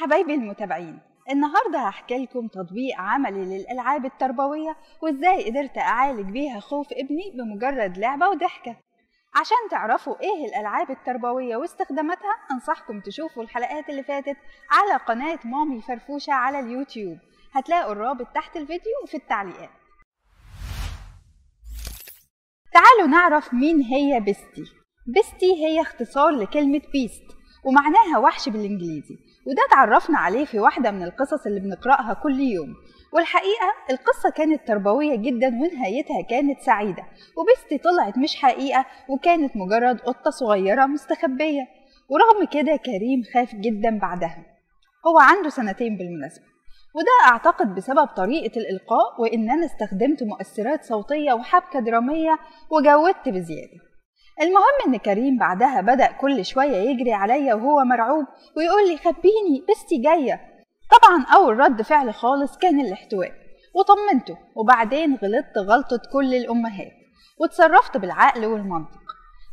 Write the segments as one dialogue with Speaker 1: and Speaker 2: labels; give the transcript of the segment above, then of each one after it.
Speaker 1: حبايبي المتابعين النهاردة هحكي لكم تطبيق عملي للألعاب التربوية وإزاي قدرت أعالج بيها خوف ابني بمجرد لعبة وضحكة. عشان تعرفوا إيه الألعاب التربوية واستخداماتها أنصحكم تشوفوا الحلقات اللي فاتت على قناة مامي فرفوشة على اليوتيوب. هتلاقوا الرابط تحت الفيديو وفي التعليقات. تعالوا نعرف مين هي بيستي. بيستي هي اختصار لكلمة beast. ومعناها وحش بالإنجليزي وده اتعرفنا عليه في واحدة من القصص اللي بنقرأها كل يوم. والحقيقة القصة كانت تربوية جدا ونهايتها كانت سعيدة وبيستي طلعت مش حقيقة وكانت مجرد قطة صغيرة مستخبية. ورغم كده كريم خاف جدا بعدها. هو عنده سنتين بالمناسبة وده أعتقد بسبب طريقة الإلقاء وإن أنا استخدمت مؤثرات صوتية وحبكة درامية وجودت بزيادة. المهم إن كريم بعدها بدأ كل شوية يجري عليا وهو مرعوب ويقول لي خبيني بستي جاية. طبعا أول رد فعل خالص كان الاحتواء وطمنته وبعدين غلطت غلطة كل الأمهات وتصرفت بالعقل والمنطق.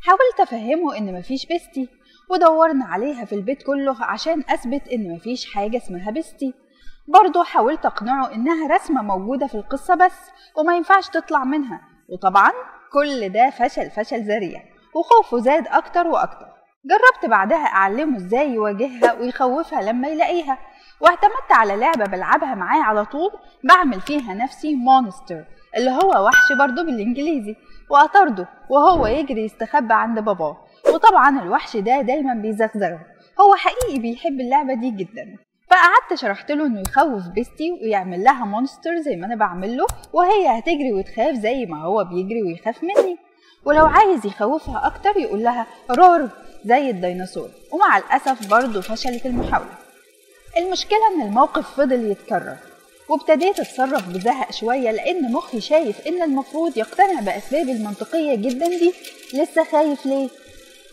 Speaker 1: حاولت أفهمه إن مفيش بستي ودورنا عليها في البيت كله عشان أثبت إن مفيش حاجة اسمها بستي. برضه حاولت أقنعه إنها رسمة موجودة في القصة بس وما ينفعش تطلع منها. وطبعا كل ده فشل فشل ذريع. وخوفه زاد أكتر وأكتر. جربت بعدها أعلمه إزاي يواجهها ويخوفها لما يلاقيها واعتمدت على لعبة بلعبها معاه على طول بعمل فيها نفسي مونستر اللي هو وحش برضه بالإنجليزي وأطرده وهو يجري يستخبى عند باباه. وطبعا الوحش ده دايما بيزغزغه. هو حقيقي بيحب اللعبة دي جدا. فقعدت شرحت له إنه يخوف بيستي ويعمل لها monster زي ما أنا بعمل له وهي هتجري وتخاف زي ما هو بيجري ويخاف مني. ولو عايز يخوفها أكتر يقول لها roar زي الديناصور. ومع الأسف برضه فشلت المحاولة. المشكلة إن الموقف فضل يتكرر. وابتديت أتصرف بزهق شوية لأن مخي شايف إن المفروض يقتنع باسبابي المنطقية جدا دي. لسه خايف ليه؟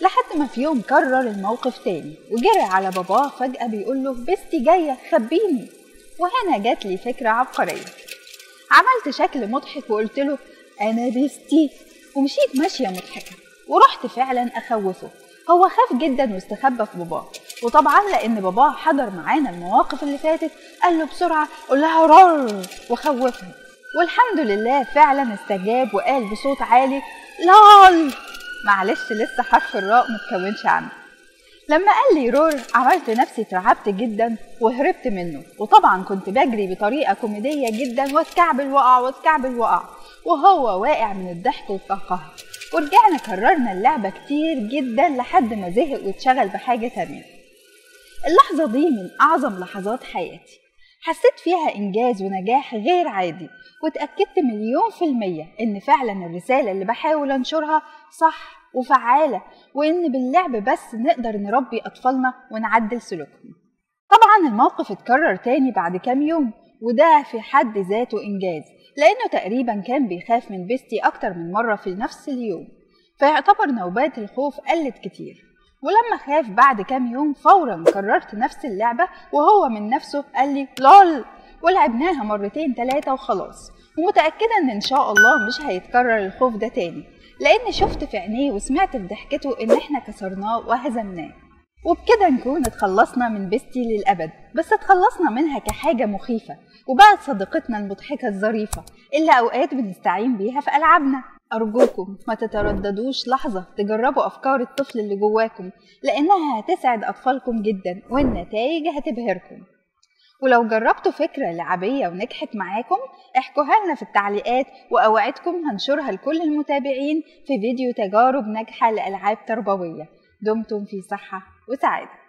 Speaker 1: لحد ما في يوم كرر الموقف تاني. وجري على باباه فجأة بيقول له بستي جاية خبيني. وهنا جات لي فكرة عبقرية. عملت شكل مضحك وقلت له أنا بستي؟ ومشيت ماشية مضحكة ورحت فعلا أخوفه. هو خاف جدا واستخبى في باباه. وطبعا لأن باباه حضر معانا المواقف اللي فاتت قال له بسرعة قول لها رر وخوفها والحمد لله فعلا استجاب وقال بصوت عالي لال! معلش لسه حرف الراء متكونش عندي. لما قال لي رور عملت نفسي اترعبت جدا وهربت منه. وطبعا كنت بجري بطريقة كوميدية جدا واتكعبل وقع واتكعبل وقع وهو واقع من الضحك والقهقه ورجعنا كررنا اللعبة كتير جدا لحد ما زهق واتشغل بحاجة تانية. اللحظة دي من أعظم لحظات حياتي. حسيت فيها إنجاز ونجاح غير عادي واتأكدت مليون في المية إن فعلا الرسالة اللي بحاول أنشرها صح وفعالة وإن باللعب بس نقدر نربي أطفالنا ونعدل سلوكهم. طبعا الموقف اتكرر تاني بعد كام يوم وده في حد ذاته إنجاز. لأنه تقريبا كان بيخاف من بيستي أكتر من مرة في نفس اليوم فيعتبر نوبات الخوف قلت كتير. ولما خاف بعد كام يوم فورا كررت نفس اللعبة وهو من نفسه قال لي لول! ولعبناها مرتين تلاتة وخلاص. ومتأكدة إن إن شاء الله مش هيتكرر الخوف ده تاني لأن شفت في عينيه وسمعت في ضحكته إن إحنا كسرناه وهزمناه. وبكده نكون اتخلصنا من بيستي للأبد بس اتخلصنا منها كحاجة مخيفة وبقت صديقتنا المضحكة الظريفة اللي أوقات بنستعين بيها في ألعابنا. أرجوكم ما تترددوش لحظة تجربوا أفكار الطفل اللي جواكم لأنها هتسعد أطفالكم جدا والنتائج هتبهركم. ولو جربتوا فكرة لعبية ونجحت معاكم احكوها لنا في التعليقات وأوعدكم هنشرها لكل المتابعين في فيديو تجارب ناجحة لألعاب تربوية. دمتم في صحة. وسعادة